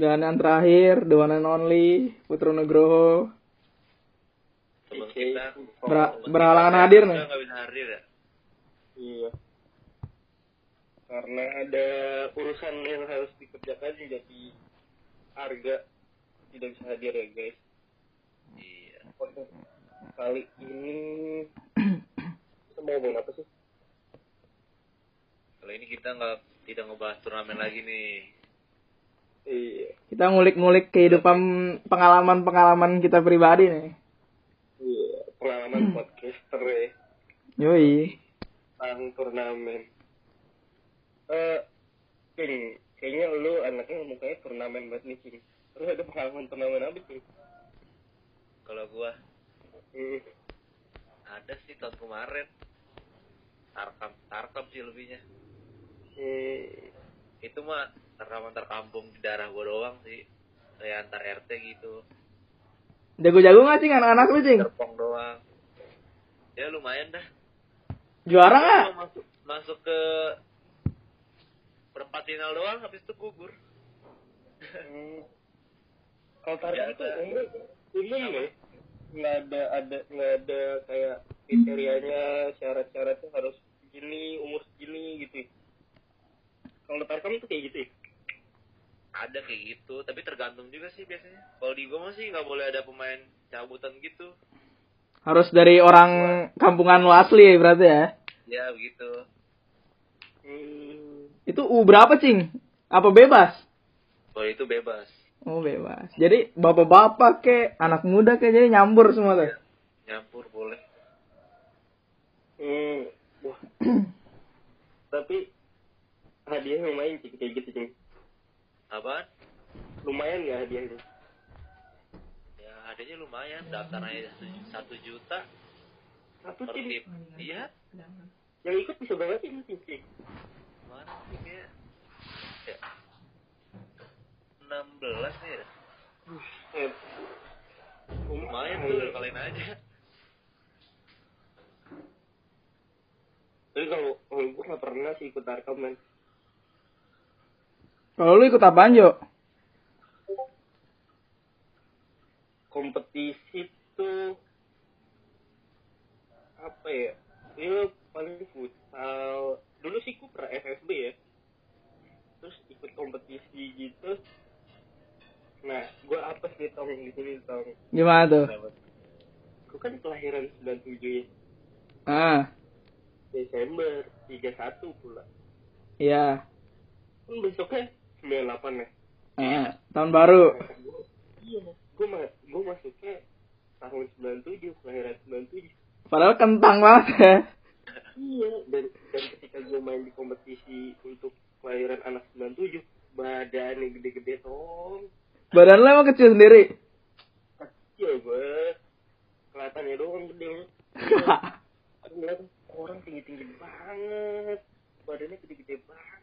Dan yang terakhir, the one and only, Putra Nugroho. Kita Ber- berhalangan hadir nih. bisa hadir ya Iya. Karena ada urusan yang harus dikerjakan jadi harga tidak bisa hadir ya guys. Iya. Kali ini kita mau ngomong apa sih? Kalau ini kita nggak tidak ngebahas turnamen lagi nih Iya. Kita ngulik-ngulik kehidupan pengalaman-pengalaman kita pribadi nih. Iya. Pengalaman podcaster ya. Yoi. tentang turnamen. Eh, King, kayaknya lu anaknya mukanya turnamen banget nih, King. Terus ada pengalaman turnamen apa, King? Kalau gua Hmm. ada sih tahun kemarin Tarkam Tarkam sih lebihnya Hmm. Itu mah tarkam antar kampung di daerah gua doang sih Kayak antar RT gitu Jago-jago gak cing anak-anak lu cing? Terpong doang Ya lumayan dah Juara gak? Cuma masuk masuk ke perempat final doang habis itu gugur Hmm. Kalau Nggak tarik itu ada. umum, umum ya? Nggak ada, ada, nggak ada kayak kriterianya, syarat-syaratnya harus gini, umur segini gitu. Ya? Kalau tarkam itu kayak gitu ya? ada kayak gitu tapi tergantung juga sih biasanya kalau di gua masih nggak boleh ada pemain cabutan gitu Harus dari orang kampungan lu asli berarti ya? ya begitu Hmm. Itu U berapa cing? Apa bebas? kalau itu bebas Oh bebas. Jadi bapak-bapak ke anak muda ke jadi nyambur semua tuh. nyampur boleh Hmm. Wah. Tapi hadiahnya lumayan sih kayak gitu sih. apaan Lumayan nggak hadiahnya? ya adanya lumayan daftar aja satu- juta Satu per tim. tim iya Yang ikut bisa banget sih tim sih. mana sih kayak ya enam belas nih ya Eh. lumayan tuh kalian aja Tapi kalau kalau gue nggak pernah sih ikut tarkam man. Kalau lu ikut apaan Jo? Kompetisi tuh apa ya? Ya paling futsal. Dulu sih gue pernah FFB ya. Terus ikut kompetisi gitu. Nah, gue apa sih tong di sini tong? Gimana tuh? Gue kan kelahiran 97 ya. Ah, Desember 31 pula. iya. Kan besoknya 98 ya. Ah, tahun baru. Iya, gue ma gue masuknya tahun 97, kelahiran 97. Padahal kentang banget ya. Iya, dan dan ketika gue main di kompetisi untuk kelahiran anak 97, badannya gede-gede tong. Badan lu emang kecil sendiri. Kecil gue. Kelihatannya doang gede. Ngeliat orang tinggi-tinggi banget. Badannya gede-gede banget.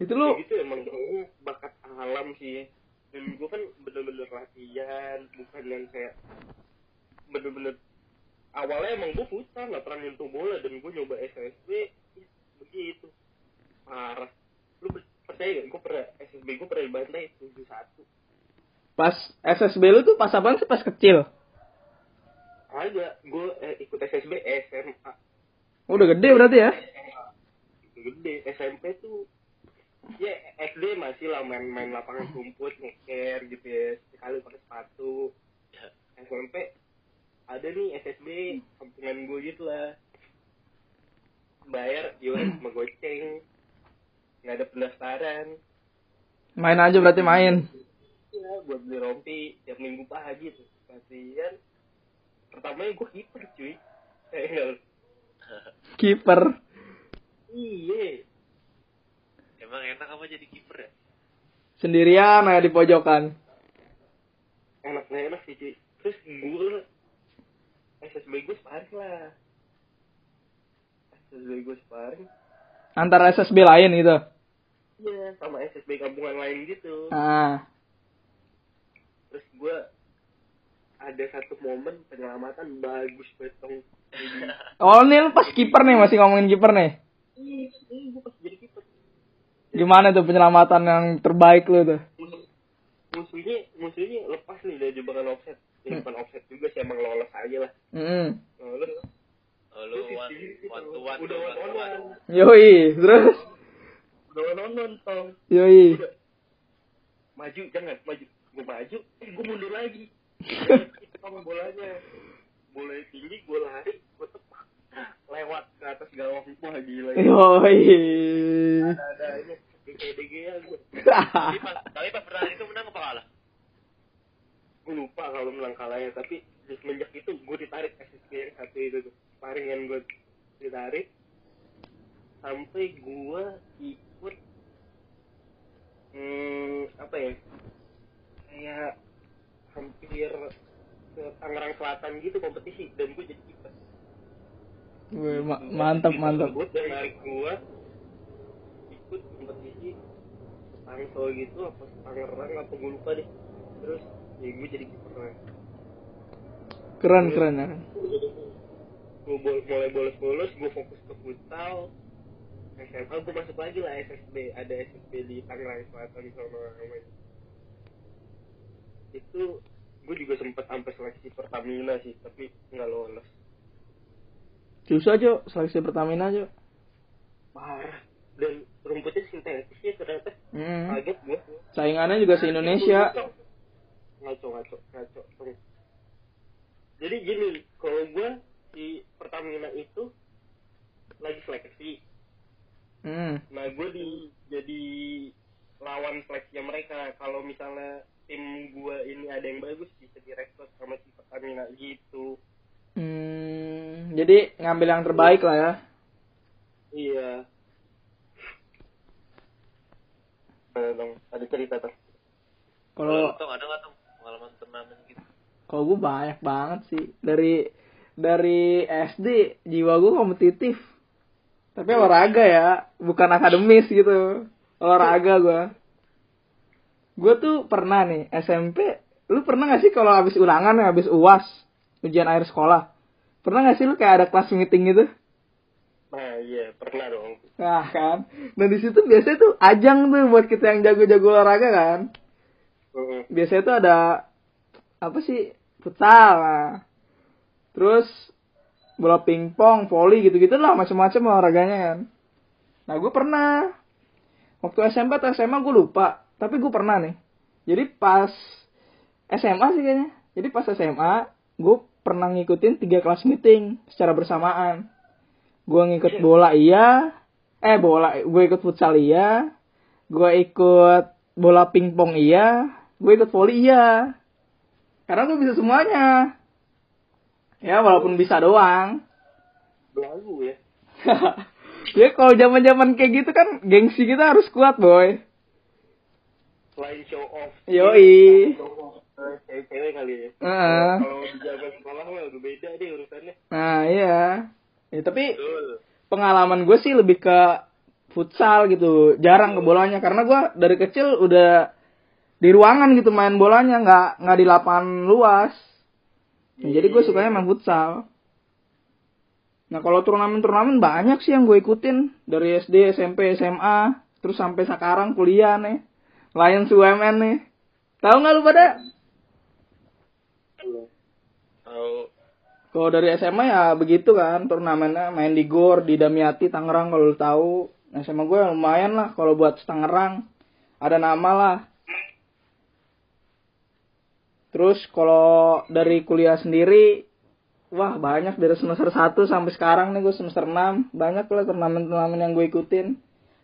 Itu lu Ya gitu emang kayaknya bakat alam sih. Dan gue kan bener-bener latihan bukan yang kayak bener-bener awalnya emang gue futsal nggak pernah nyentuh bola dan gue nyoba SSB ya, begitu. Parah. Lu per- percaya gak gue pernah SSB gue pernah dibantai tujuh satu. Pas SSB lu tuh pas apaan sih? Pas kecil? ada. Gue eh, ikut SSB SMA Oh, udah gede berarti ya? gede. SMP tuh ya SD masih lah main-main lapangan rumput ngeker gitu ya. Sekali pakai sepatu. Ya. SMP ada nih SSB kampungan gue gitu lah. Bayar iuran sama goceng. Nggak ada pendaftaran. Main aja berarti main. ya buat beli rompi tiap minggu pagi tuh latihan. Pertamanya gue kiper cuy. Kiper. iya emang enak apa jadi kiper ya? Sendirian aja di pojokan. enak nggak enak sih cuy. Terus gue SSB gue sparring lah. SSB gue sparring. Antara SSB lain gitu. iya sama SSB kampungan lain gitu. Ah, terus gue ada satu momen penyelamatan bagus banget dong Oh, nih lu pas kiper nih masih ngomongin kiper nih. Ih, ih, gua pas jadi Gimana tuh penyelamatan yang terbaik lu tuh? Mus- musuhnya musuhnya lepas nih dari jebakan offset. Ya, Hmm. bukan offset juga sih emang lolos aja lah. Mm. lolos. Oh, lu Terus one, one to one. udah one on one. Yoi, terus? Udah one on one tong yoi. udah. Maju jangan maju. Gue maju eh gue mundur lagi. Tong bolanya. Bola tinggi gue lari gue lewat ke atas gawang wah gila ya. Yoi. ada ada ini DG ya gue Tapi pas, tapi pas pertandingan itu menang apa kalah? gue lupa kalau menang kalahnya tapi semenjak itu gue ditarik SSB yang satu itu tuh paringan gue ditarik sampai gue ikut hmm, apa ya kayak hampir ke Tangerang Selatan gitu kompetisi dan gue jadi kiper Wih, ma- mantap mantap. Gue narik gue ikut kompetisi Tangsel gitu apa Tangerang apa gue lupa deh. Terus ya gue jadi kiper. Keren keren ya. gue mulai bolos-bolos gue fokus ke futsal. SMA gue masuk lagi lah SSB ada SSB di Tangerang Selatan sama itu gue juga sempet sampai seleksi Pertamina sih tapi nggak lolos Susah Jo, seleksi Pertamina Jo. parah dan rumputnya sintetis ya ternyata Mm. kaget gue Saingannya juga se Indonesia. ngaco ngaco ngaco jadi gini kalau gue di Pertamina itu lagi seleksi Hmm. Nah, gue di jadi lawan seleksinya mereka. Kalau misalnya tim gue ini ada yang bagus, bisa direkrut sama si Pertamina gitu. Hmm, jadi ngambil yang terbaik lah ya. Iya. Dong, ada cerita tuh. Kalau ada nggak tuh pengalaman turnamen gitu? kalau gue banyak banget sih dari dari SD jiwa gue kompetitif. Tapi olahraga ya, bukan akademis gitu. Olahraga gue. Gue tuh pernah nih SMP. Lu pernah gak sih kalau habis ulangan, habis uas, ujian akhir sekolah? Pernah gak sih lu kayak ada kelas meeting gitu? Nah, iya, pernah dong. Nah kan, nah di situ biasanya tuh ajang tuh buat kita yang jago-jago olahraga kan. Biasanya tuh ada apa sih futsal, nah. terus bola pingpong, volley gitu-gitu lah macam-macam olahraganya kan. Nah gue pernah waktu SMP atau SMA gue lupa, tapi gue pernah nih. Jadi pas SMA sih kayaknya. Jadi pas SMA gue pernah ngikutin tiga kelas meeting secara bersamaan. Gue ngikut bola iya, eh bola gue ikut futsal iya, gue ikut bola pingpong iya, gue ikut volley iya. Karena gue bisa semuanya. Ya walaupun bisa doang. Belagu ya. ya kalau zaman-zaman kayak gitu kan gengsi kita harus kuat boy. Selain show off. Yoi. Show off cewek-cewek kali ya. Heeh. Kalau di zaman sekolah mah udah beda deh urusannya. Nah iya. Ya, tapi Betul. pengalaman gue sih lebih ke futsal gitu. Jarang ke bolanya karena gue dari kecil udah di ruangan gitu main bolanya nggak nggak di lapangan luas. Ya, jadi gue sukanya main futsal. Nah kalau turnamen-turnamen banyak sih yang gue ikutin dari SD, SMP, SMA, terus sampai sekarang kuliah nih. Lions UMN nih. Tahu nggak lu pada? Tahu. Kalau dari SMA ya begitu kan turnamennya main di GOR di Damiati Tangerang kalau lu tahu. Nah, SMA gue lumayan lah kalau buat Tangerang. Ada nama lah. Terus kalau dari kuliah sendiri wah banyak dari semester 1 sampai sekarang nih gue semester 6 banyak lah turnamen-turnamen yang gue ikutin.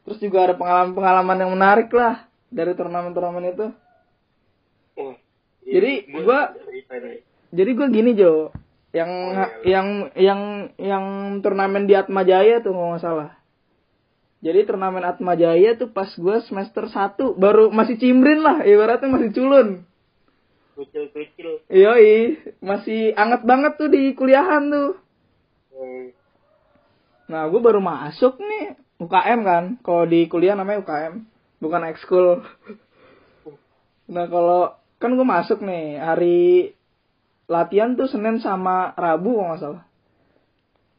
Terus juga ada pengalaman-pengalaman yang menarik lah dari turnamen-turnamen itu. Jadi, Gua gua- cerita nih. Jadi gue gini Jo, yang Oh, iya. yang yang yang turnamen di Atma Jaya tuh kalau nggak salah. Jadi turnamen Atma Jaya tuh pas gue semester 1 baru masih cimbrin lah, ibaratnya masih culun. Kecil-kecil. Yoi, masih anget banget tuh di kuliahan tuh. Hmm. Nah, gue baru masuk nih UKM kan. Kalau di kuliah namanya UKM, bukan ekskul. Nah, kalau kan gue masuk nih hari latihan tuh Senin sama Rabu kalau nggak salah.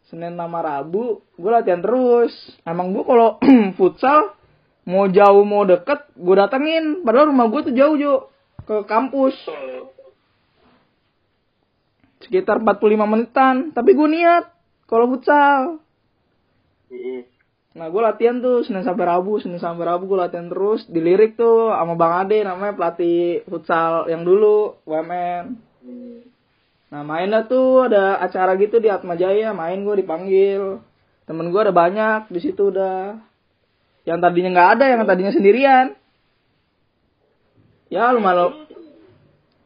Senin sama Rabu gue latihan terus. Emang gue kalau futsal mau jauh mau deket gue datengin. Padahal rumah gue tuh jauh jo ke kampus sekitar 45 menitan. Tapi gue niat kalau futsal. mm, Nah gue latihan tuh Senin sampai Rabu, Senin sampai Rabu gue latihan terus. Dilirik tuh sama Bang Ade namanya pelatih futsal yang dulu UMN. mm. Nah main dah tuh ada acara gitu di Atma Jaya, main gue dipanggil. Temen gue ada banyak di situ udah. Yang tadinya nggak ada, yang tadinya sendirian. Ya lumayan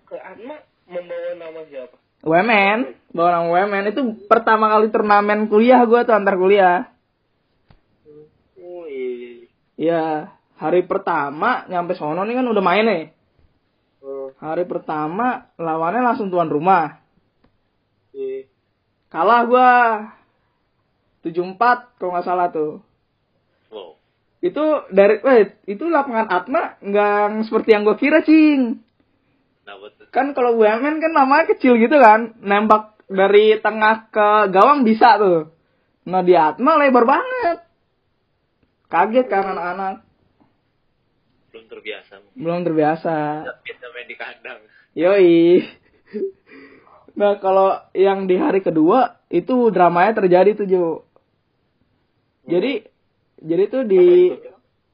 ke Atma membawa nama siapa? UMN, bawa nama UMN itu pertama kali turnamen kuliah gue tuh antar kuliah. Wih. Iya, hari pertama nyampe sono nih kan udah main nih. Oh, Hari pertama lawannya langsung tuan rumah. Kalah gua 7-4 kalau nggak salah tuh. Wow. Itu dari eh itu lapangan Atma nggak seperti yang gua kira, Cing. Nah. Kan kalau BUMN kan namanya kecil gitu kan, nembak dari tengah ke gawang bisa tuh. Nah di Atma lebar banget. Kaget kan anak-anak. Belum terbiasa. Belum terbiasa. Biasa main di kandang. Yoi. Nah kalau yang di hari kedua itu dramanya terjadi tuh Jo. Jadi jadi tuh di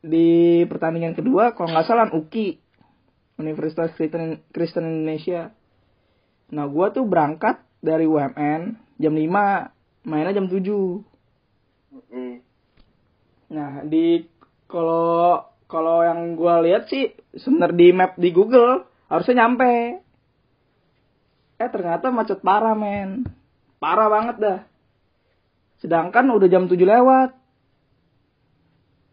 di pertandingan kedua kalau nggak salah UKI Universitas Kristen, Kristen Indonesia. Nah gua tuh berangkat dari UMN jam 5 mainnya jam 7. Mm. Nah di kalau kalau yang gua lihat sih sebenarnya di map di Google harusnya nyampe. Eh ternyata macet parah men. Parah banget dah. Sedangkan udah jam 7 lewat.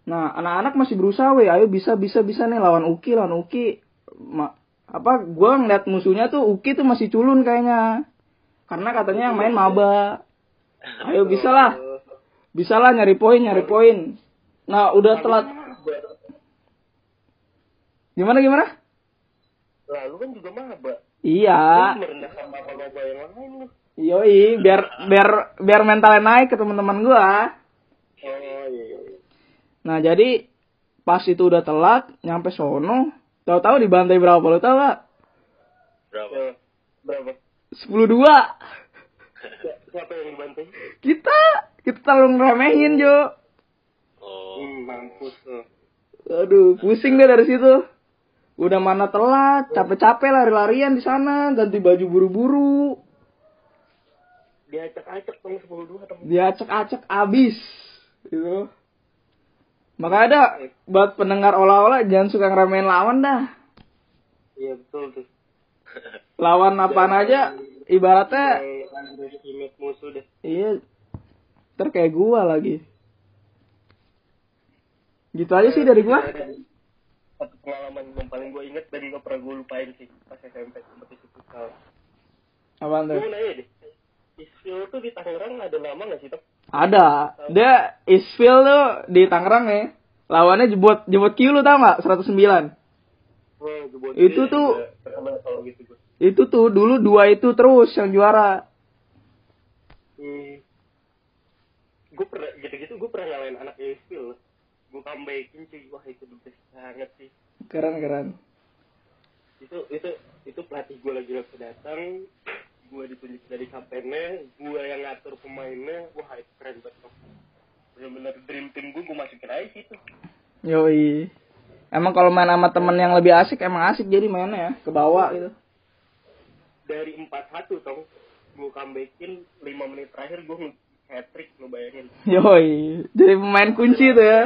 Nah, anak-anak masih berusaha weh, ayo bisa bisa bisa nih lawan Uki, lawan Uki. Ma apa gua ngeliat musuhnya tuh Uki tuh masih culun kayaknya. Karena katanya yang main maba. Ayo bisa lah. Bisa lah nyari poin, nyari poin. Nah, udah telat. Gimana gimana? Lalu kan juga maba. Iya. Yoi, biar biar biar mentalnya naik ke teman-teman gua. Oh iya iya. Nah, jadi pas itu udah telat nyampe sono, tahu-tahu dibantai berapa lo tau gak? Berapa? Berapa? 10-2. Ya, siapa yang dibantai? Kita kita terlalu ngeremehin, Jo. Oh. Hmm, mampus lu. Aduh, pusing deh dari situ. Udah mana telat, capek-capek lari-larian di sana, ganti baju buru-buru. Dia acak-acak dong 10 dua temen. Dia acek-acek abis. Gitu. Makanya ada buat pendengar olah-olah jangan suka ngeremehin lawan dah. Iya betul tuh. Lawan apaan aja ibaratnya musuh deh. iya ntar kayak gua lagi. Gitu aja sih dari gua. Satu pengalaman yang paling gue inget dan gak pernah gue lupain sih pas SMP kompetisi futsal. Apaan Gue tuh? mau nanya deh. Isfil tuh di Tangerang ada nama gak sih, Tok? Ada. Dia Isfil tuh di Tangerang ya. Lawannya jebot jebot Q lu tau gak? 109. Wah, gue buat Itu dia tuh- gitu gue. Itu tuh dulu dua itu terus yang juara. Hmm. Gue pernah gitu-gitu gue pernah ngalahin anak Isfil. Gue comebackin cuy. Wah, itu the best banget sih. Keren keren. itu itu itu pelatih gue lagi lagi datang gue ditunjuk dari kaptennya gue yang ngatur pemainnya wah itu keren banget bener-bener dream team gue gue masukin aja situ Yoi. Emang kalau main sama temen yang lebih asik emang asik jadi mainnya ya ke bawah gitu. dari empat satu tong gue comebackin lima menit terakhir gue hat trick lo bayangin Yoi. Jadi pemain kunci tuh ya.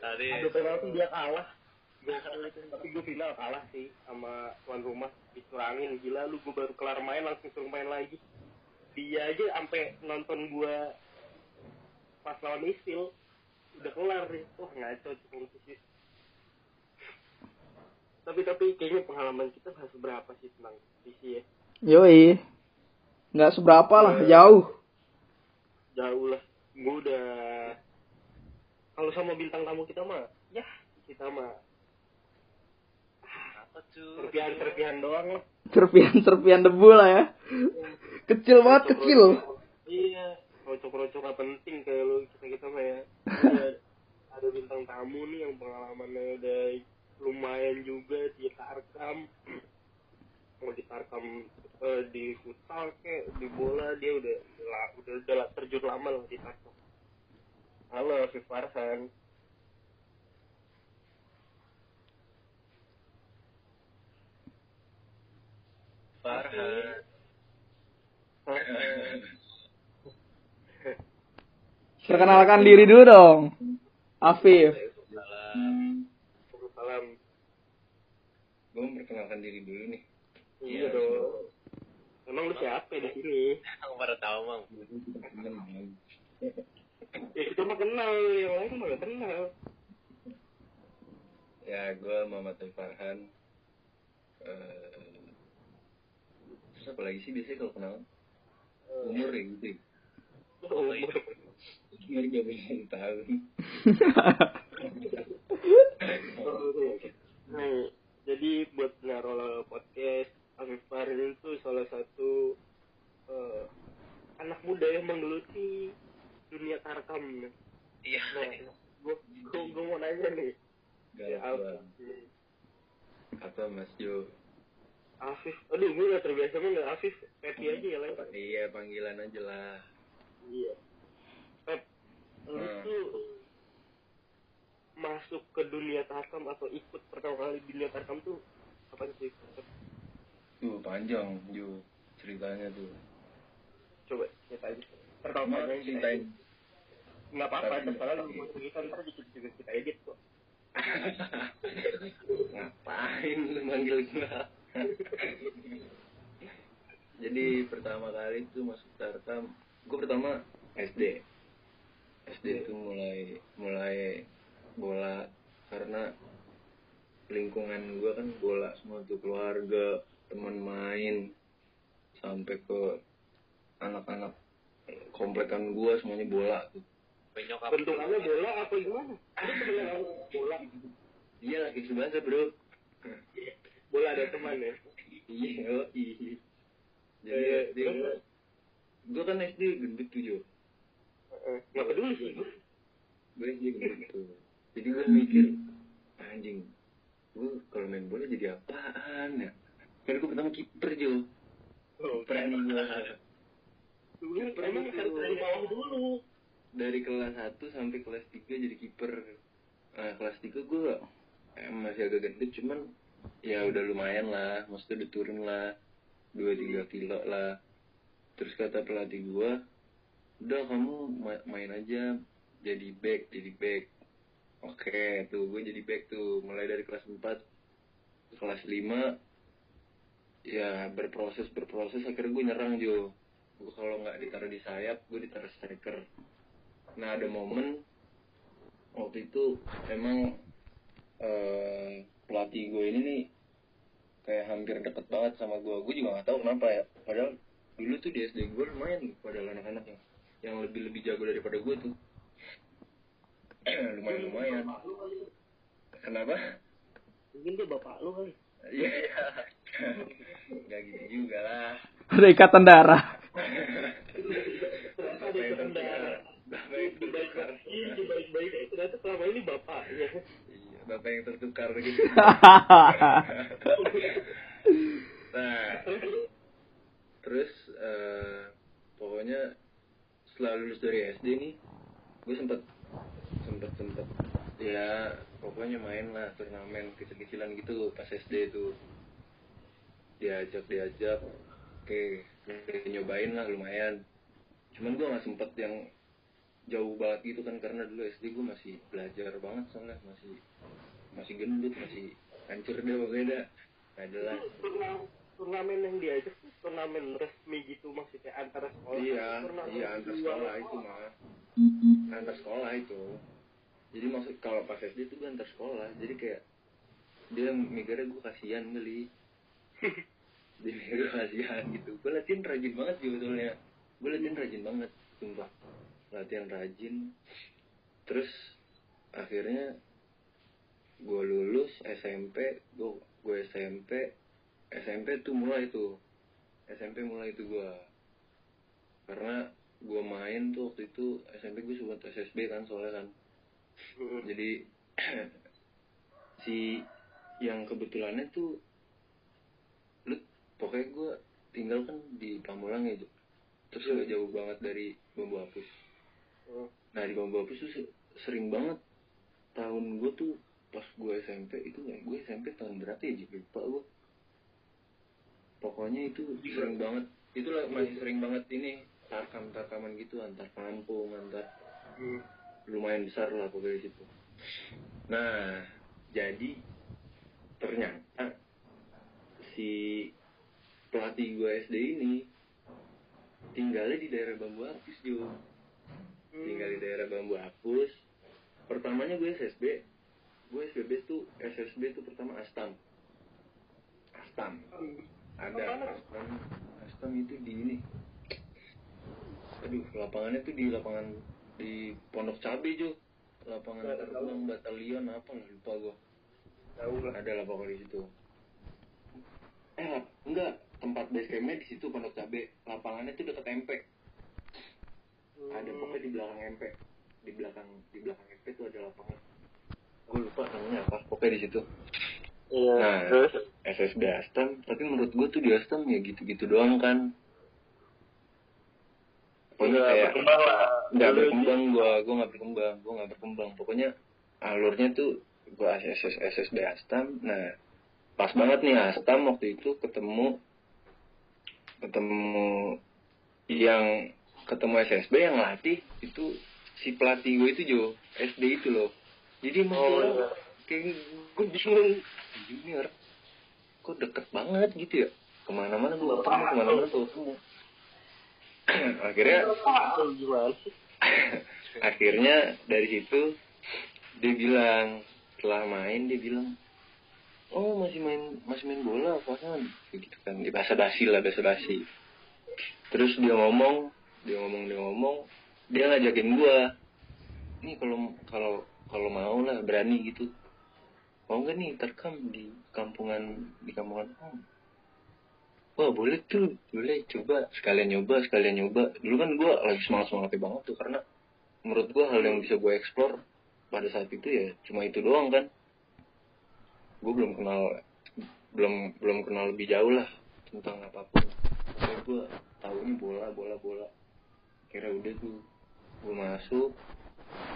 Tadi. Ada penalti dia kalah. Gua kalah itu. tapi gue final kalah sih sama tuan rumah. Dicurangin gila lu gue baru kelar main langsung suruh main lagi. Dia aja sampai nonton gue pas lawan Isil udah kelar deh wah ngaco tuh kompetisi tapi tapi kayaknya pengalaman kita nggak seberapa sih tentang kompetisi ya. Yoi. Nggak seberapa lah, jauh. jauh lah. Gue udah kalau sama bintang tamu kita mah ya kita mah. Ah, apa tuh? Serpihan serpihan doang lah. Serpian serpian debu lah ya. Kecil banget kecil. Iya. Rocok-rocok gak penting kayak lu kita kita mah ya. Ada bintang tamu nih yang pengalamannya udah lumayan juga di Tarkam. Mau di Tarkam eh, di futsal kayak di bola dia udah udah, udah, udah terjun lama lah di Tarkam halo Afif Farhan. Farhan. Perkenalkan diri dulu dong. Afif. Salam salam gue memperkenalkan diri dulu nih. Iya dong. Emang lu siapa di sini? Aku baru tahu mang ya kita mah kenal yang lain mah gak kenal. Ya gue Muhammad Taufik Farhan. Eh, terus apa lagi sih biasanya kalau kenal umur ya gitu ya. umur. Gak bisa tahu. Nah, jadi buat Narola Podcast, Afif Farid itu salah satu eh, anak muda yang menggeluti dunia tarkam. iya Nah, gua, gua, gua mau nanya nih, gak ya, apa Mas Jo Afif, aduh gue gak terbiasa banget Afif, Pepi aja ya lah. iya panggilan aja lah Iya. Pep, lu Hmm. tuh masuk ke dunia tarkam atau ikut pertama kali di dunia tarkam tuh apa sih? Tuh panjang Jo ceritanya tuh Coba ceritain. Pertama Cuma kali ceritain nggak apa-apa terserah lu mau cerita ntar dikit juga kita edit kok. Ngapain lu manggil gua? Jadi pertama kali tuh masuk tarkam gua pertama SD SD itu mulai mulai bola karena lingkungan gua kan bola semua tuh keluarga teman main sampai ke anak-anak komplekan gua semuanya bola tuh. Penyokap bentukannya bola apa gimana? Ada yang bola. Iya lagi sebasa bro. Bola ada teman ya? Iya iya. Jadi Eh, SD terus? gua gua kan SD gendut tuh Jo. Eh, nggak peduli sih gue gue SD gendut tuh. Jadi gue mikir anjing gue kalau main bola jadi apaan ya? Kan gue pertama kiper Jo. Oh, gue dulu emang harus dari bawah dulu? Dari kelas 1 sampai kelas 3 jadi kiper. Nah kelas 3 gue eh, masih agak gendut cuman ya udah lumayan lah. Maksudnya udah turun lah. 2-3 kilo lah. Terus kata pelatih gue udah kamu ma- main aja. Jadi back jadi back. Oke tuh gue jadi back tuh. Mulai dari kelas 4 ke kelas 5 ya berproses berproses. Akhirnya gue nyerang Jo gue kalau nggak ditaruh di sayap gue ditaruh striker. Nah ada momen waktu itu emang eh, pelatih gue ini nih kayak hampir deket banget sama gue gue juga nggak tahu kenapa ya. Padahal dulu tuh di SD gue lumayan padahal anak-anak yang yang lebih lebih jago daripada gue tuh. Lumayan lumayan. Kenapa? Mungkin dia bapak lu kali. Iya iya. Nggak gitu juga lah. Ada ikatan darah ternyata ada bapak yang tertukar Ini baik-baik. Eh, ternyata selama ini bapaknya iya. Bapak yang tertukar gitu. Nah terus eh, pokoknya setelah lulus dari SD nih gue sempet sempet sempet ya pokoknya main lah turnamen kecil-kecilan gitu pas SD tuh. Diajak diajak oke oke, nyobain lah lumayan. Cuman gue nggak sempet yang jauh banget gitu kan karena dulu SD gue masih belajar banget soalnya masih masih gendut masih hancur deh pokoknya dah Turna- turnamen yang diajak tuh turnamen resmi gitu maksudnya antara sekolah. Iya iya antar sekolah itu mah antar sekolah itu. Jadi maksud kalau pas SD itu gue antar sekolah. Jadi kayak dia mikirnya gue kasihan kali mikir gue kasihan gitu. Gue latihan rajin banget juga soalnya gue latihan rajin banget sumpah. Latihan rajin. Terus akhirnya gue lulus SMP gue gue SMP SMP tuh mulai tuh. SMP mulai itu gue karena gue main tuh waktu itu SMP gue sempat SSB kan soalnya kan. Jadi si yang kebetulannya tuh pokoknya gue tinggal kan di Pamulang ya terus Iya. gak jauh banget dari bambu hapus Oh. nah di bambu hapus tuh se- sering banget tahun gue tuh pas gue SMP itu ya gue SMP tahun berapa ya Jo? lupa gue pokoknya itu sering banget itulah masih sering banget ini tarkam tarkaman gitu antar kampung antar Hmm. lumayan besar lah pokoknya situ. Nah, jadi ternyata si pelatih gue SD ini tinggalnya di daerah Bambu Hapus Jo. Tinggal di daerah Bambu Hapus. Pertamanya gue SSB, gue SBB tuh SSB tuh pertama Astam. Astam. Ada Astam. Astam itu di ini. Aduh, lapangannya tuh di lapangan di Pondok Cabe Jo. Lapangan Nggak terbang batalion apa lah lupa gue. Tahu lah. Ada lah pokoknya di situ. Eh, enggak, tempat base campnya di situ Pondok Cabe. Lapangannya tuh dekat MP. Ada pokoknya di belakang MP. Di belakang di belakang MP tuh ada lapangan. Gue lupa namanya apa. Pokoknya di situ. Iya. Nah. Terus SSB Astam, tapi menurut gue tuh di Astam ya gitu-gitu doang kan. Pokoknya Nggak kayak berkembang lah. nggak Dulu berkembang gua, gua nggak berkembang, gua nggak berkembang. Pokoknya alurnya tuh SS SSB Astam. Nah, pas banget nih Astam waktu itu ketemu ketemu yang ketemu SSB yang latih itu si pelatih gue itu Jo. SD itu loh. Jadi emang Oh, iya. kayak gue bingung. Junior kok deket banget gitu ya? Ke mana-mana gue ketemu ke mana-mana tuh. Akhirnya akhirnya dari situ dia bilang setelah main dia bilang oh masih main masih main bola apaan gitu kan di bahasa basi lah bahasa basi. Terus dia ngomong dia ngomong dia ngomong dia ngajakin gua. Nih kalau kalau kalau mau lah berani gitu. Mau nggak nih terkam di kampungan di kampungan om. Wah boleh tuh boleh coba sekalian nyoba sekalian nyoba. Dulu kan gua lagi semangat semangatnya banget tuh karena menurut gua hal yang bisa gue explore pada saat itu ya cuma itu doang kan gue belum kenal belum belum kenal lebih jauh lah tentang apa pun. Jadi gue tahunya bola bola bola. Kira udah tuh gue masuk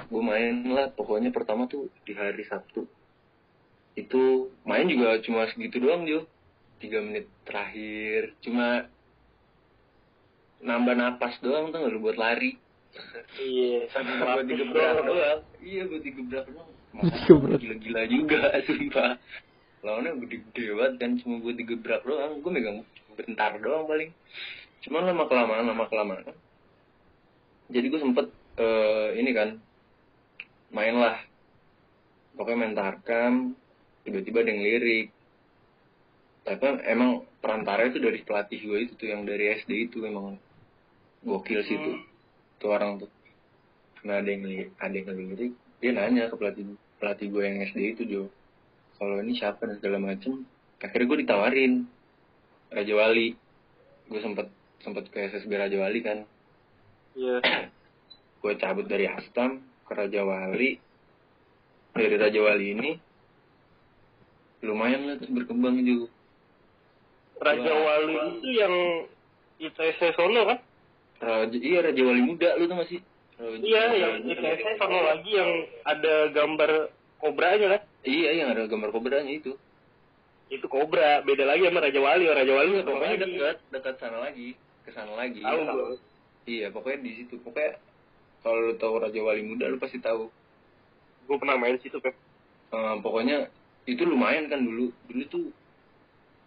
gue main lah. Pokoknya pertama tuh di hari Sabtu. Itu main juga cuma segitu doang Jo. Tiga menit terakhir. Cuma nambah napas doang tuh nggak buat lari. Iya. sama buat digebrak doang. Iya buat digebrak doang. Gila-gila juga sumpah. Lawannya gede-gede banget kan cuma buat digebrak doang. Gue megang bentar doang paling. Cuman lama kelamaan lama kelamaan jadi gue sempet eh, ini kan main lah pokoknya main tarkam tiba-tiba ada yang lirik. Tapi kan emang perantara itu dari pelatih gue itu tuh yang dari SD itu emang gokil sih tuh. Tuh orang tuh. Nah ada yang ada yang lirik dia nanya ke pelatih pelatih gue yang SD itu Jo. Kalau ini siapa dan segala macem. Akhirnya gue ditawarin Raja Wali. Gue sempet sempet ke SSB Raja Wali kan. Iya. gue cabut dari Astam ke Raja Wali. Dari Raja Wali ini lumayan lah berkembang juga Raja Wali itu yang ITC Solo kan? Raja, iya Raja Wali muda lu tuh masih Iya, yang ITC Solo lagi yang ada gambar kobranya kan? iya yang ada gambar kobranya itu. Itu kobra, beda lagi sama Raja Wali. Raja Wali pokoknya dekat dekat sana lagi ke sana lagi. Tahu gua. iya pokoknya di situ. Pokoknya kalau lu tahu Raja Wali muda lu pasti tahu. Gue pernah main situ, Pep. Eh, pokoknya itu lumayan kan dulu. Dulu tuh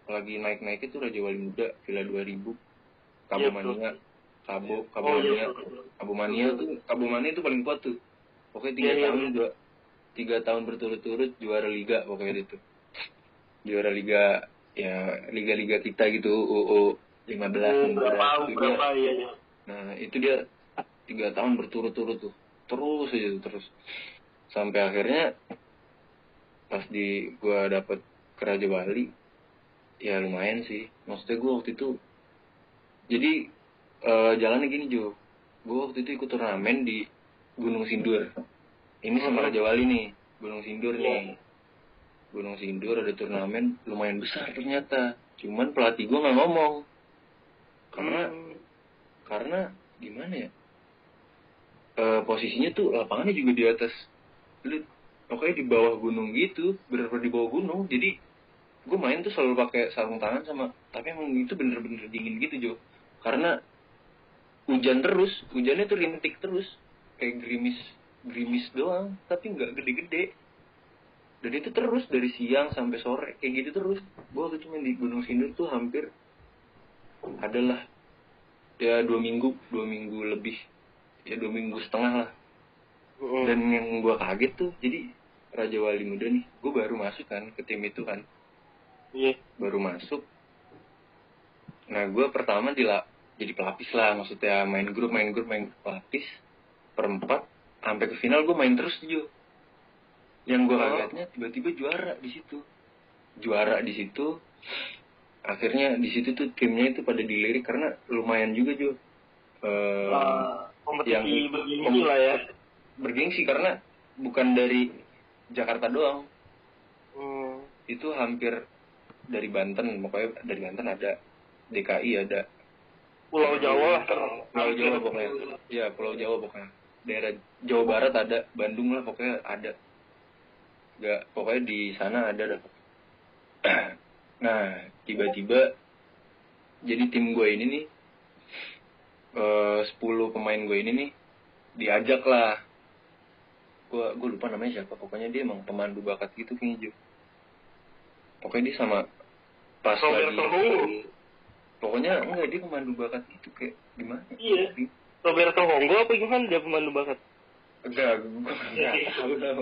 lagi naik naik itu Raja Wali muda Villa 2000 Kabo Iya, Mania Kabo Kabo Oh, Mania. Iya. Kabo Mania tuh Kabo Mania. Tuh paling kuat tuh. Pokoknya tiga Iya, iya, tahun iya. dua tiga tahun berturut-turut juara liga pokoknya itu juara liga ya liga-liga kita gitu UU 15 Hmm, berapa, 16 itu dia. berapa, iya, iya. Nah itu dia tiga tahun berturut-turut tuh. Terus aja tuh terus. Sampai akhirnya pas di gua dapet ke Raja Wali ya lumayan sih. Maksudnya gue waktu itu jadi eh, jalannya gini Jo. Gue waktu itu ikut turnamen di Gunung Sindur. Ini sama Raja Wali nih Gunung Sindur nih. Gunung Sindur ada turnamen lumayan besar ternyata. Cuman pelatih gue nggak ngomong. Karena karena gimana ya? Eh, posisinya tuh lapangannya juga di atas. Lu pokoknya di bawah gunung gitu bener-bener di bawah gunung. Jadi gue main tuh selalu pakai sarung tangan sama tapi emang itu bener-bener dingin gitu Jo. Karena hujan terus hujannya tuh rintik terus. Kayak gerimis gerimis doang tapi nggak gede-gede. Dan itu terus dari siang sampai sore kayak gitu terus. Gue waktu itu main di Gunung Sindur tuh hampir adalah ya dua minggu dua minggu lebih. Ya dua minggu setengah lah. Mm. dan yang gue kaget tuh jadi Raja Wali Muda nih gue baru masuk kan ke tim itu kan. Iya. Baru masuk. Nah gue pertama di jadi pelapis lah maksudnya main grup main grup main pelapis perempat sampai ke final gue main terus tuh Jo. yang gue Oh. kagetnya tiba-tiba juara di situ juara di situ akhirnya di situ tuh timnya itu pada dilirik karena lumayan juga Jo Eh, Ah, kompetisi yang- bergengsi lah ya bergengsi karena bukan dari Jakarta doang Hmm. itu hampir dari Banten pokoknya dari Banten ada DKI ada Pulau Jawa lah Pulau Jawa pokoknya. Ya Pulau Jawa pokoknya. Daerah Jawa Barat ada Bandung lah pokoknya ada. Nggak pokoknya di sana ada dah. nah tiba-tiba jadi tim gue ini nih eh 10 pemain gue ini nih diajak lah. Gue gue lupa namanya siapa. Pokoknya dia emang pemandu bakat gitu kayaknya pokoknya dia sama pas Roberto lagi. Pokoknya enggak dia pemandu bakat gitu kayak gimana? Iya. Roberto Honggo apa gimana dia pemandu bakat? Enggak enggak tahu dah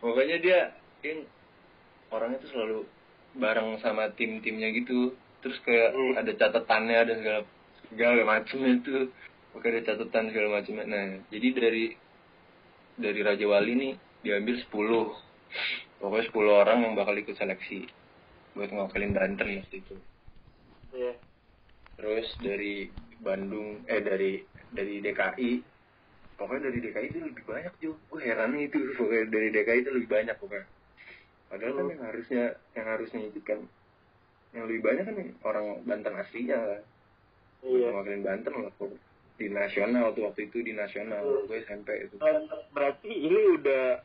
pokoknya. dia yang orangnya tuh selalu bareng sama tim-timnya gitu. Terus kayak Hmm. ada catatannya ada segala segala macamnya itu. Pokoknya ada catatan segala macamnya nah jadi dari dari Raja Wali nih diambil 10 pokoknya 10 orang yang bakal ikut seleksi. Buat ngawalin Banten waktu itu Iya. terus dari Bandung eh dari dari DKI pokoknya dari DKI itu lebih banyak juga gue heran itu pokoknya dari DKI itu lebih banyak pokoknya padahal kan yang harusnya yang harusnya itu kan yang lebih banyak kan orang Banten aslinya kan Iya. mewakilin Banten lah pokoknya. di nasional tuh waktu itu di nasional Hmm. gue SMP itu Berarti ini udah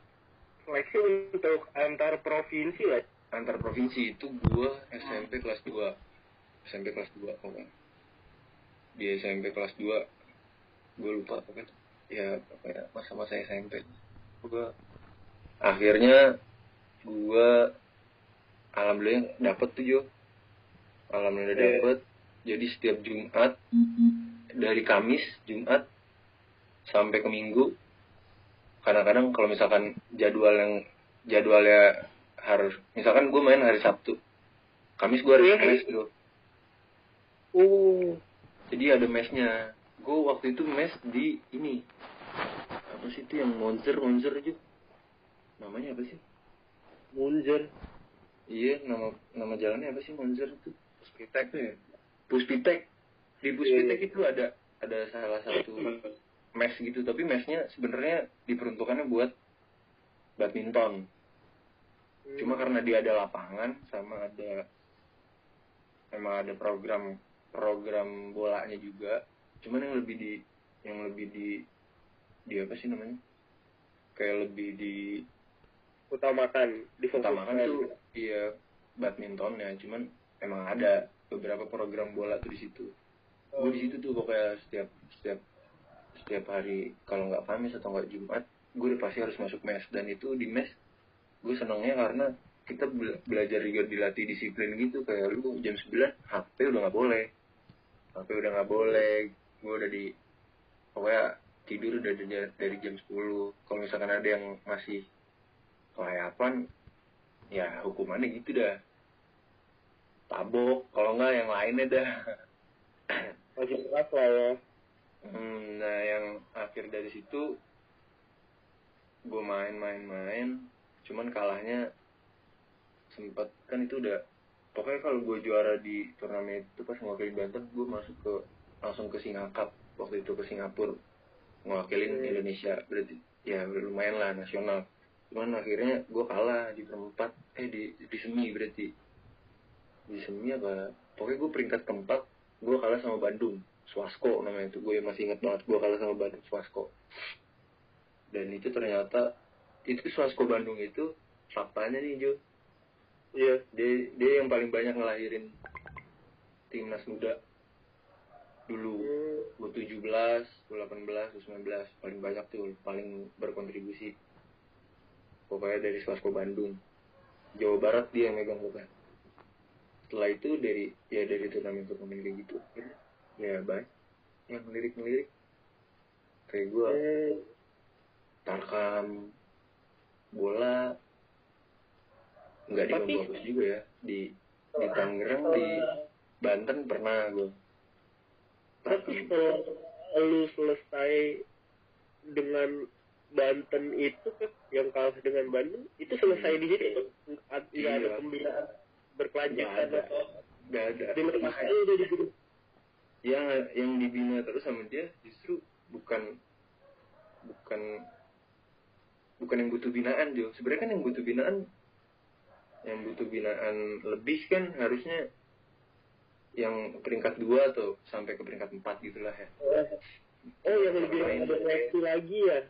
seleksi untuk antar provinsi lah. antar provinsi itu gue SMP kelas 2 SMP kelas 2 pokoknya di SMP kelas 2 gue lupa pokoknya ya pokoknya masa-masa SMP gue akhirnya gue alhamdulillah dapet tuh Jo. Alhamdulillah Eh. dapet. Jadi setiap Jumat dari Kamis Jumat sampai ke Minggu kadang-kadang kalau misalkan jadwal yang jadwalnya harus misalkan gue main hari Sabtu Kamis gue harus Iya. mes tuh Oh. jadi ada mesnya. Gue waktu itu mes di ini. Apa sih itu yang monster monster aja? Namanya apa sih? Munzer. iya nama nama jalannya apa sih monster itu? Puspitek ya? Puspitek. Di Puspitek itu ada ada salah satu mes gitu. Tapi mesnya sebenarnya diperuntukannya buat badminton. Cuma karena dia ada lapangan sama ada emang ada program program bolanya juga. Cuman yang lebih di yang lebih di di apa sih namanya? Kayak lebih di utamakan utamakan tuh iya badminton ya. Cuman emang ada beberapa program bola tuh di situ. Gue di situ tuh pokoknya setiap setiap setiap hari kalau nggak Kamis atau nggak Jumat gue udah pasti harus masuk mes. Dan itu di mes gue senangnya karena kita bela- belajar juga dilatih disiplin gitu. Kayak lu jam 9 HP udah nggak boleh HP udah nggak boleh. Gue udah di pokoknya tidur udah dari, dari jam 10 kalau misalkan ada yang masih kelayapan ya hukumannya gitu dah. Tabok. Kalau nggak yang lainnya dah. Masih keras lah ya. Hmm, nah yang akhir dari situ gue main main main cuman kalahnya sempat kan itu udah pokoknya kalau gue juara di turnamen itu pas mewakili Banten gue masuk ke langsung ke Singapura waktu itu ke Singapura mewakilin Hmm. Indonesia. Berarti ya lumayan lah nasional. Cuman akhirnya gue kalah di perempat eh di di semi berarti. Di semi apa? Pokoknya gue peringkat keempat gue kalah sama Bandung. Swasko namanya itu. Gue masih ingat banget gue kalah sama Bandung Swasko dan itu ternyata itu Swasko Bandung itu faktanya nih Jo Iya. dia dia yang paling banyak ngelahirin timnas muda dulu Hmm. U17, U18, U19 paling banyak tuh paling berkontribusi pokoknya dari Swasko Bandung Jawa Barat dia yang megang pokoknya setelah itu dari ya dari turnamen-turnamen kayak gitu ya baik yang ngelirik-ngelirik kayak gue Hmm. tarkam bola nggak di bagus juga ya. Di di Tangerang di Banten pernah gue Tapi kalau lu selesai dengan Banten itu kan yang kalah dengan Bandung itu selesai di kan? nggak ada Iya. pembinaan berkelanjutan atau nggak ada. Di aja udah di yang yang dibina terus sama dia justru bukan bukan bukan yang butuh binaan Jo. Sebenarnya kan yang butuh binaan yang butuh binaan lebih kan harusnya yang peringkat dua atau sampai ke peringkat empat gitulah ya Oh yang lebih ada seleksi lagi ya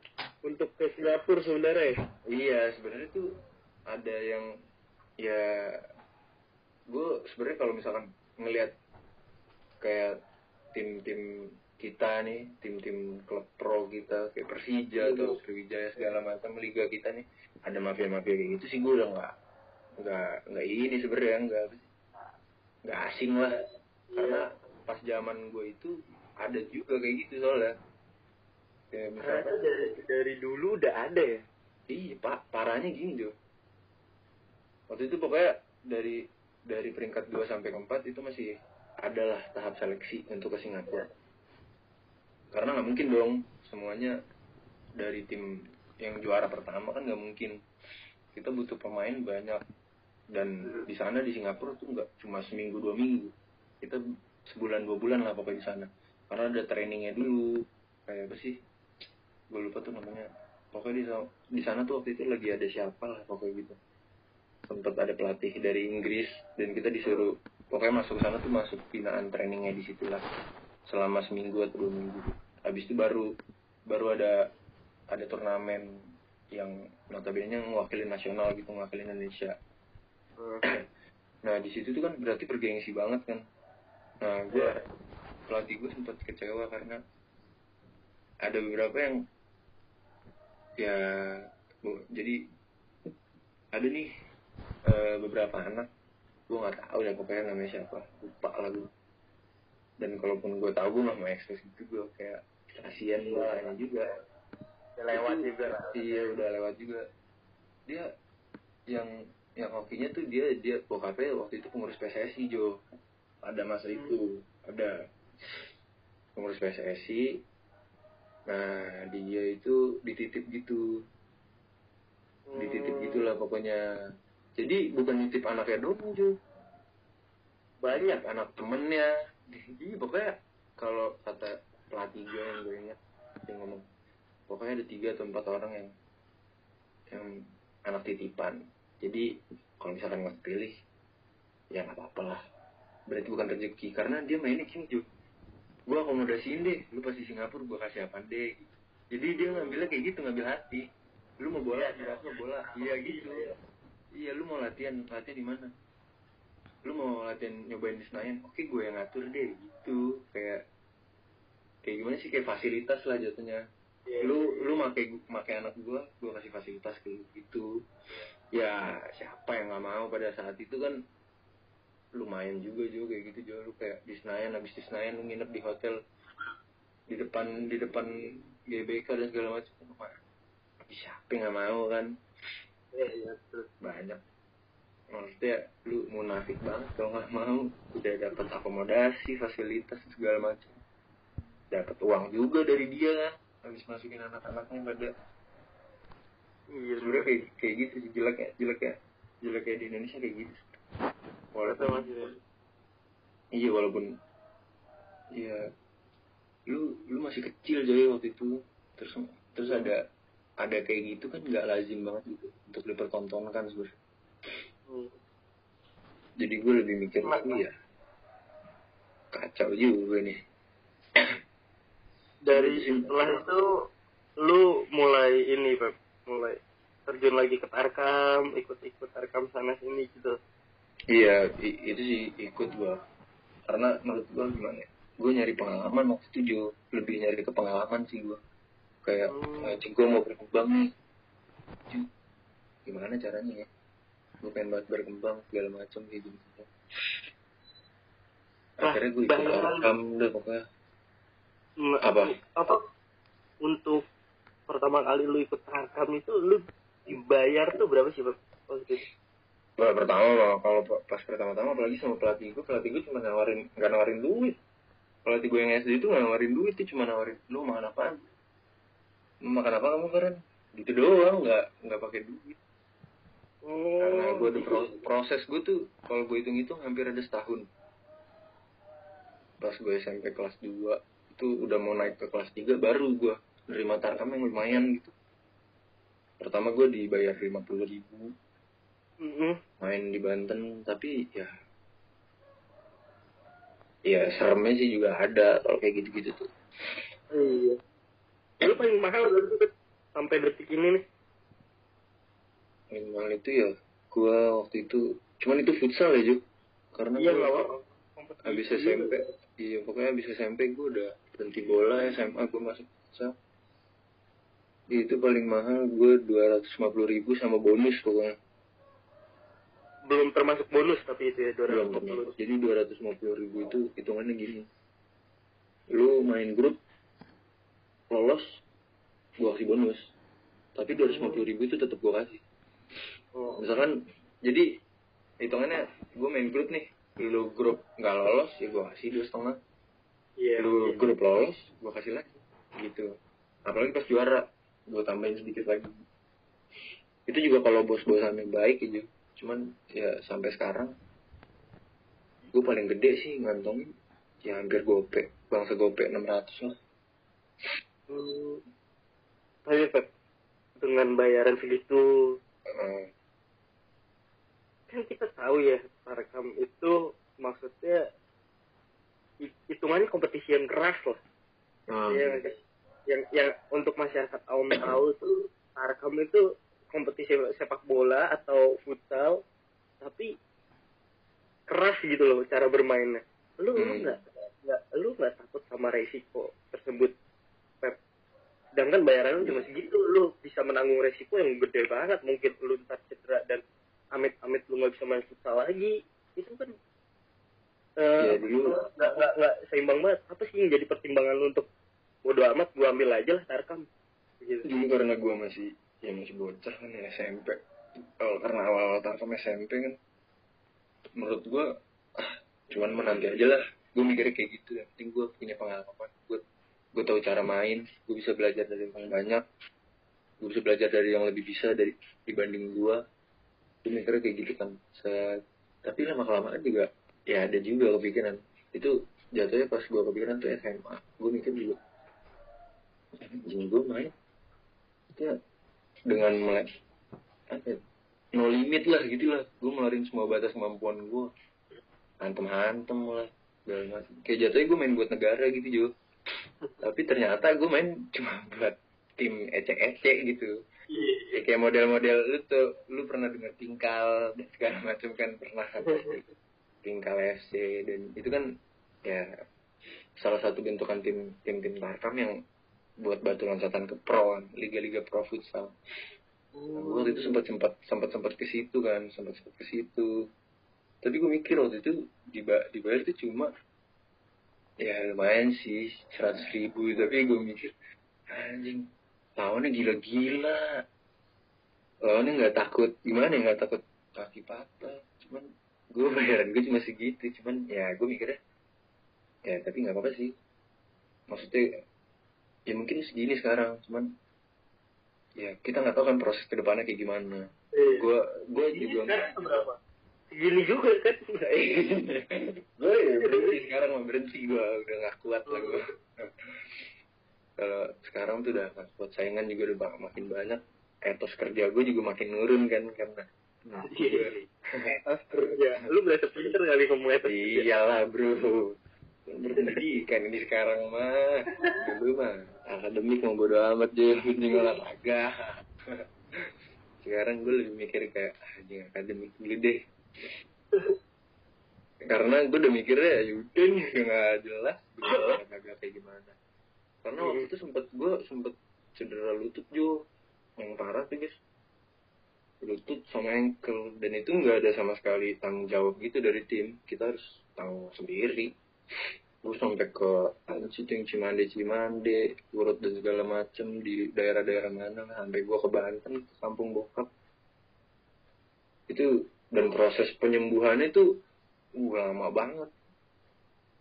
untuk ke Singapura sebenarnya. ya? iya sebenarnya tuh ada yang ya gue sebenarnya kalau misalkan ngelihat kayak tim-tim kita nih tim-tim klub pro kita kayak Persija atau Sriwijaya segala macam liga kita nih ada mafia-mafia kayak gitu sih gue udah nggak nggak nggak ini sebenarnya nggak nggak asing lah karena pas zaman gue itu ada juga kayak gitu soalnya kayak misalkan Ternyata dari dari dulu udah ada ya. Iya pak, parahnya gini Jo. Waktu itu pokoknya dari dari peringkat 2 sampai ke 4 itu masih adalah tahap seleksi untuk ke Singapura. Karena nggak mungkin dong semuanya dari tim yang juara pertama kan nggak mungkin. Kita butuh pemain banyak dan di sana di Singapura tuh nggak cuma seminggu dua minggu. Kita sebulan dua bulan lah pokoknya di sana. Karena ada trainingnya dulu. Kayak apa sih? Gue lupa tuh namanya pokoknya di, di sana tuh waktu itu lagi ada siapa lah pokoknya gitu sempat ada pelatih dari Inggris dan kita disuruh pokoknya masuk sana tuh masuk binaan trainingnya di situ lah selama seminggu atau dua minggu habis itu baru baru ada ada turnamen yang notabene mewakili nasional gitu mewakili Indonesia nah di situ tuh kan berarti bergengsi banget kan. Nah gue pelatih gue sempat kecewa karena ada beberapa yang ya bu, jadi ada nih eh, beberapa anak gue nggak tahu ya pokoknya namanya siapa lupa lah gue dan kalaupun gue tahu gue nggak mau ekspres gitu gue kayak kasihan gue kayaknya juga. Udah lewat juga. iya udah lewat juga. Dia yang yang hokinya tuh dia dia bokapnya waktu itu pengurus PSSI Jo. Pada masa itu ada. Pengurus PSSI nah dia itu dititip gitu. Dititip gitulah pokoknya. Jadi bukan nitip anaknya doang Jo. Banyak anak temennya. Iya pokoknya kalau kata pelatih gue yang gue ingat dia ngomong pokoknya ada tiga atau empat orang yang yang anak titipan jadi kalau misalkan nggak pilih ya nggak apa-apa lah. Berarti bukan rezeki karena dia mainnya gini Jo gue akomodasiin deh lu pas di Singapura gue kasih apa deh jadi dia ngambilnya kayak gitu ngambil hati. Lu mau bola jelas mau bola. Iya gitu. iya. Lu mau latihan latihan di mana? Lu mau latihan nyobain di Senayan? Oke gue yang ngatur deh gitu. Kayak kayak gimana sih? Kayak fasilitas lah jatuhnya. Lu lu make make anak gua gua kasih fasilitas ke lu gitu ya siapa yang nggak mau pada saat itu kan lumayan juga juga kayak gitu juga lu kayak di Senayan habis di Senayan lu nginep di hotel di depan di depan GBK dan segala macam. Wah, siapa yang nggak mau kan? Iya, iya, betul. banyak. Maksudnya lu munafik banget kalau nggak mau. Udah dapat akomodasi fasilitas segala macam. Dapat uang juga dari dia kan habis masukin anak-anaknya pada Iya, sebenarnya kayak kayak gitu sih jelek ya jelek ya. Jeleknya di Indonesia kayak gitu walaupun Yudi. iya walaupun ya lu lu masih kecil jadi waktu itu. Terus terus ada ada kayak gitu kan nggak lazim banget gitu untuk dipertontonkan sebenarnya Hmm. jadi gue lebih mikir iya kacau juga nih. Dari setelah itu lu mulai ini Pep mulai terjun lagi ke Tarkam ikut-ikut Tarkam sana sini gitu iya itu sih ikut gue karena menurut gue gimana ya gue nyari pengalaman waktu itu Jo. lebih nyari ke pengalaman sih gue kayak Hmm. hmm. gue mau berkembang nih Jo, gimana caranya ya gue pengen banget berkembang segala macam gitu akhirnya gue ikut Tarkam udah pokoknya Apa? apa untuk pertama kali lu ikut Tarkam itu lu dibayar tuh berapa sih itu Wah, pertama kalau pa- pas pertama-tama apalagi sama pelatih gue, pelatih gue cuma nawarin nggak nawarin duit. Pelatih gue yang SD itu nggak nawarin duit, dia cuma nawarin lu makan? Lu makan apa kamu Karen? Gitu doang, nggak nggak pakai duit. oh Karena gue pro- proses gue tuh kalau gue hitung-hitung hampir ada setahun. Pas gue SMP kelas 2 itu udah mau naik ke kelas 3 baru gue nerima tarkam yang lumayan gitu. Pertama gue dibayar 50 ribu Mm-mm. main di Banten tapi ya ya seremnya sih juga ada kalau kayak gitu-gitu tuh iya lu paling mahal tuh Pep? sampai detik ini nih minimal itu ya gua waktu itu cuman itu futsal ya Juk karena iya habis juga. SMP iya pokoknya habis SMP gua udah berhenti bola SMA gua masuk futsal itu paling mahal dua ratus ribu sama bonus pokoknya. Belum termasuk bonus tapi itu ya belum 250 termasuk. jadi dua ratus ribu itu hitungannya gini. Lu main grup lolos gua kasih bonus. Tapi dua ribu itu tetap gua kasih. Oh. misalkan jadi hitungannya gue main grup nih. Lu grup nggak lolos ya gue kasih dua setengah. Iya lu iya. grup lolos gue kasih lagi gitu. Apalagi pas juara gue tambahin sedikit lagi. Itu juga kalau bos-bosannya baik aja. Cuman ya sampai sekarang gue paling gede sih ngantongin ya hampir gope. Bangsa gope 600 lah. Hmm. Tapi Pep, dengan bayaran segitu Eh, kan kita tahu ya Tarkam itu maksudnya hi- hitungannya kompetisi yang keras lah. Nggak sih? Yang yang untuk masyarakat awam tahu tuh Tarkam itu kompetisi sepak bola atau futsal tapi keras gitu loh cara bermainnya. Lu lu Hmm. nggak nggak lu nggak takut sama resiko tersebut Pep? Sedangkan bayaran lu cuma segitu lu bisa menanggung resiko yang gede banget. Mungkin lu ntar cedera dan amit-amit lu nggak bisa main futsal lagi. Itu kan eh, Iya, dulu. nggak nggak nggak seimbang banget. Apa sih yang jadi pertimbangan lu untuk bodo amat gua ambil aja lah tarkam gitu. Dulu karena gue masih ya masih bocah kan ya SMP oh, karena awal-awal tarkam SMP kan menurut gue ah cuman menanti aja lah. Gue mikirnya kayak gitu yang penting gue punya pengalaman. Gue gue tahu cara main gue bisa belajar dari yang banyak. Gue bisa belajar dari yang lebih bisa dari dibanding gue gue mikirnya kayak gitu kan Set. tapi lama kelamaan juga ya ada juga kepikiran. Itu jatuhnya pas gue kepikiran tuh SMA gue mikir juga anjing gue main ya dengan apa ya, no limit lah gitu lah. Gue ngeluarin semua batas kemampuan gue hantem hantem lah macam kayak jatuhnya gue main buat negara gitu Jo. Tapi ternyata gue main cuma buat tim ecek-ecek gitu. Ya, kayak model-model lu tuh lu pernah dengar tingkal dan segala macam kan pernah tingkal FC dan itu kan ya salah satu bentukan tim tim tim Tarkam yang buat batu loncatan ke pro kan liga-liga pro futsal. Nah, gue waktu itu sempat sempat sempat sempat ke situ kan sempat sempat ke situ. Tapi gue mikir waktu itu diba dibayar itu cuma ya lumayan sih seratus ribu. Tapi gue mikir anjing lawannya gila-gila. Lawannya nggak takut gimana ya nggak takut kaki patah. Cuman gue bayaran gue cuma segitu cuman ya gue mikirnya ya tapi nggak apa-apa sih. Maksudnya ya mungkin segini sekarang cuman ya kita nggak tahu kan proses ke depannya kayak gimana Iya. gue gue Ini juga sekarang berapa? Segini juga kan? gue ya berhenti sekarang mah berhenti gue udah nggak kuat lah gue kalau sekarang tuh udah nggak kuat saingan juga udah makin banyak etos kerja gue juga makin nurun kan karena nah, gue- Etos kerja. Lu berasa pinter kali ngomong etos kerja. iyalah bro berpendidikan ini sekarang mah dulu mah akademik mau bodo amat aja penting olahraga. Sekarang gue lebih mikir kayak ah, anjing akademik dulu deh. Karena gue udah mikirnya ya yaudah nih nggak jelas kagak kayak gimana. Karena waktu itu sempet gue sempet cedera lutut jo. Yang parah tuh guys lutut sama ankle. Dan itu nggak ada sama sekali tanggung jawab gitu dari tim. Kita harus tahu sendiri gue sampai ke yang Cimande Cimande urut dan segala macem di daerah-daerah mana sampai gue ke Banten ke kampung bokap. Itu dan proses penyembuhannya tuh uh, lama banget.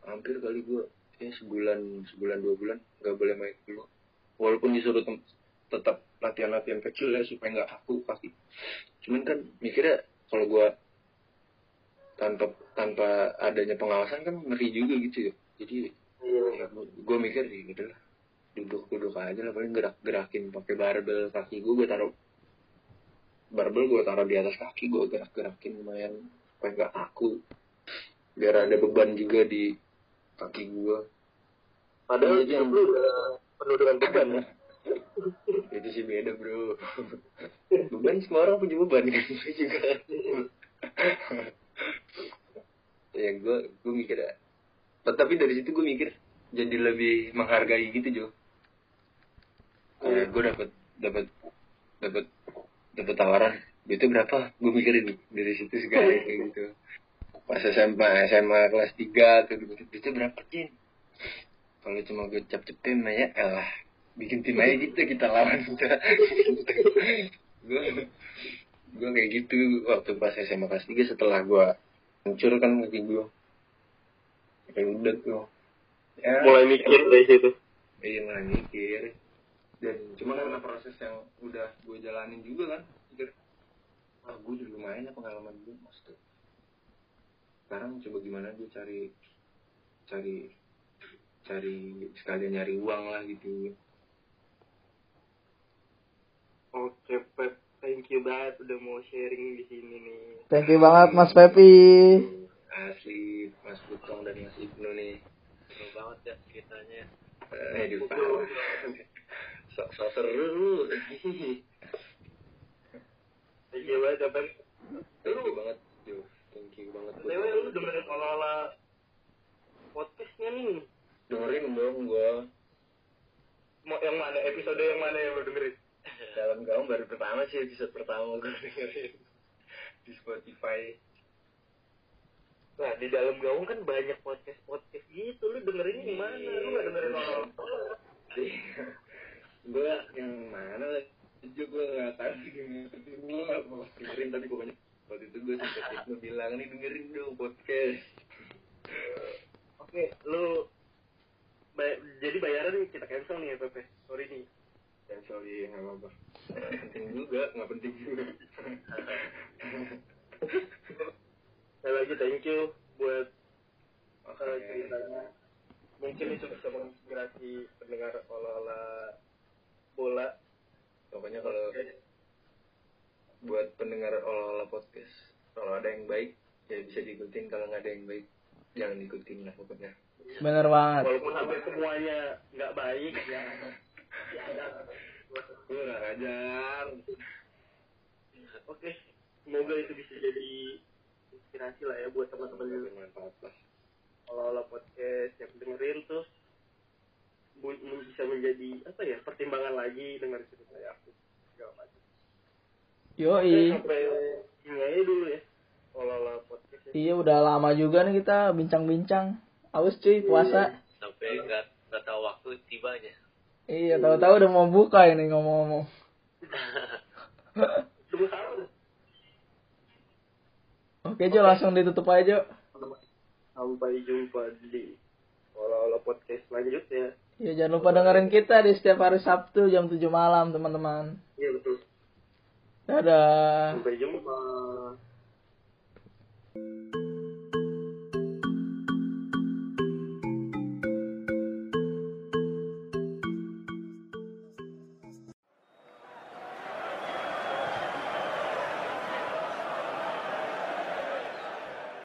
Hampir kali gue ya sebulan sebulan dua bulan nggak boleh main dulu walaupun disuruh tetap latihan-latihan kecil ya supaya nggak kaku kaki cuman kan mikirnya kalau gue tanpa tanpa adanya pengawasan kan ngeri juga gitu ya. Jadi ya, gue mikir ya gitu lah duduk duduk aja lah paling gerak gerakin pakai barbel kaki gue gue taruh barbel gue taruh di atas kaki gue gerak gerakin lumayan supaya nggak kaku. Biar ada beban juga di kaki gue Padahal Iya, hidup lu udah penuh dengan beban. itu sih beda bro. Beban semua orang punya beban kan? Juga ya gue gue mikir ya. Tapi dari situ gue mikir jadi lebih menghargai gitu Jo. Ya, gue dapat dapat dapat dapat tawaran itu berapa? Gue mikirin dari situ sekali kayak gitu. Pas SMA SMA kelas 3 tuh itu berapa Jin? Kalau cuma gue cap cepin ya elah bikin tim aja gitu kita lawan gue gue kayak gitu waktu pas SMA kelas 3 setelah gue hancur kan kaki gue kayak udah tuh. Ya, Mulai mikir dari situ. iya mulai mikir. Dan cuma karena proses yang udah gue jalanin juga kan mikir ah gue udah lumayan ya pengalaman gue maksudnya sekarang coba gimana gue cari cari cari sekalian nyari uang lah gitu. Oke, Pep. Thank you banget udah mau sharing di sini nih. Thank you banget Mas Pepi. asli Mas Butong dan Mas Ibnu nih Seru banget ya ceritanya. eh di sok sok seru Thank you banget, thank you banget Jo thank you banget Dewe, lu dengerin olah-olah podcastnya nih. dengerin dong gua Mau yang mana? Episode yang mana yang lu dengerin? Dalam gaung baru pertama sih episode pertama gue dengerin di Spotify Nah, di dalam gaung kan banyak podcast-podcast gitu. Lu dengerin yang mana? Lu gak dengerin olah-olah. gue yang mana juga gue nggak tahu gue nggak mau dengerin tapi pokoknya waktu itu gue sempet Ibnu bilang nih dengerin dong podcast Oke, lu bay- jadi bayaran kita cancel nih ya, Pepe. Sorry nih. Dan sorry nggak apa-apa penting juga nggak penting juga Sekali lagi thank you buat Oke. uh, ceritanya. Mungkin itu bisa menginspirasi pendengar olah-olah bola. pokoknya kalau buat pendengar olah-olah podcast kalau ada yang baik ya bisa diikutin kalau nggak ada yang baik jangan diikutin lah pokoknya Bener banget. Walaupun hampir semuanya nggak baik, ya. Gue nggak ngajar Oke, semoga itu bisa jadi inspirasi lah ya buat teman-teman yang bermanfaat lah olah-olah podcast yang dengerin terus bisa menjadi apa ya pertimbangan lagi dengar cerita ya aku segala macam. Yoi. sampai ini aja dulu ya olah-olah podcast. Ya. Iya udah lama juga nih kita bincang-bincang. Aus cuy puasa. Sampai nggak nggak tahu waktu tibanya. Iya tahu-tahu udah mau buka ini ngomong-ngomong. Oke Jo langsung ditutup aja Jo. Sampai jumpa di olah-olah podcast selanjutnya. Ya jangan lupa dengerin kita di setiap hari Sabtu jam 7 malam teman-teman. Iya Dadah. Sampai jumpa.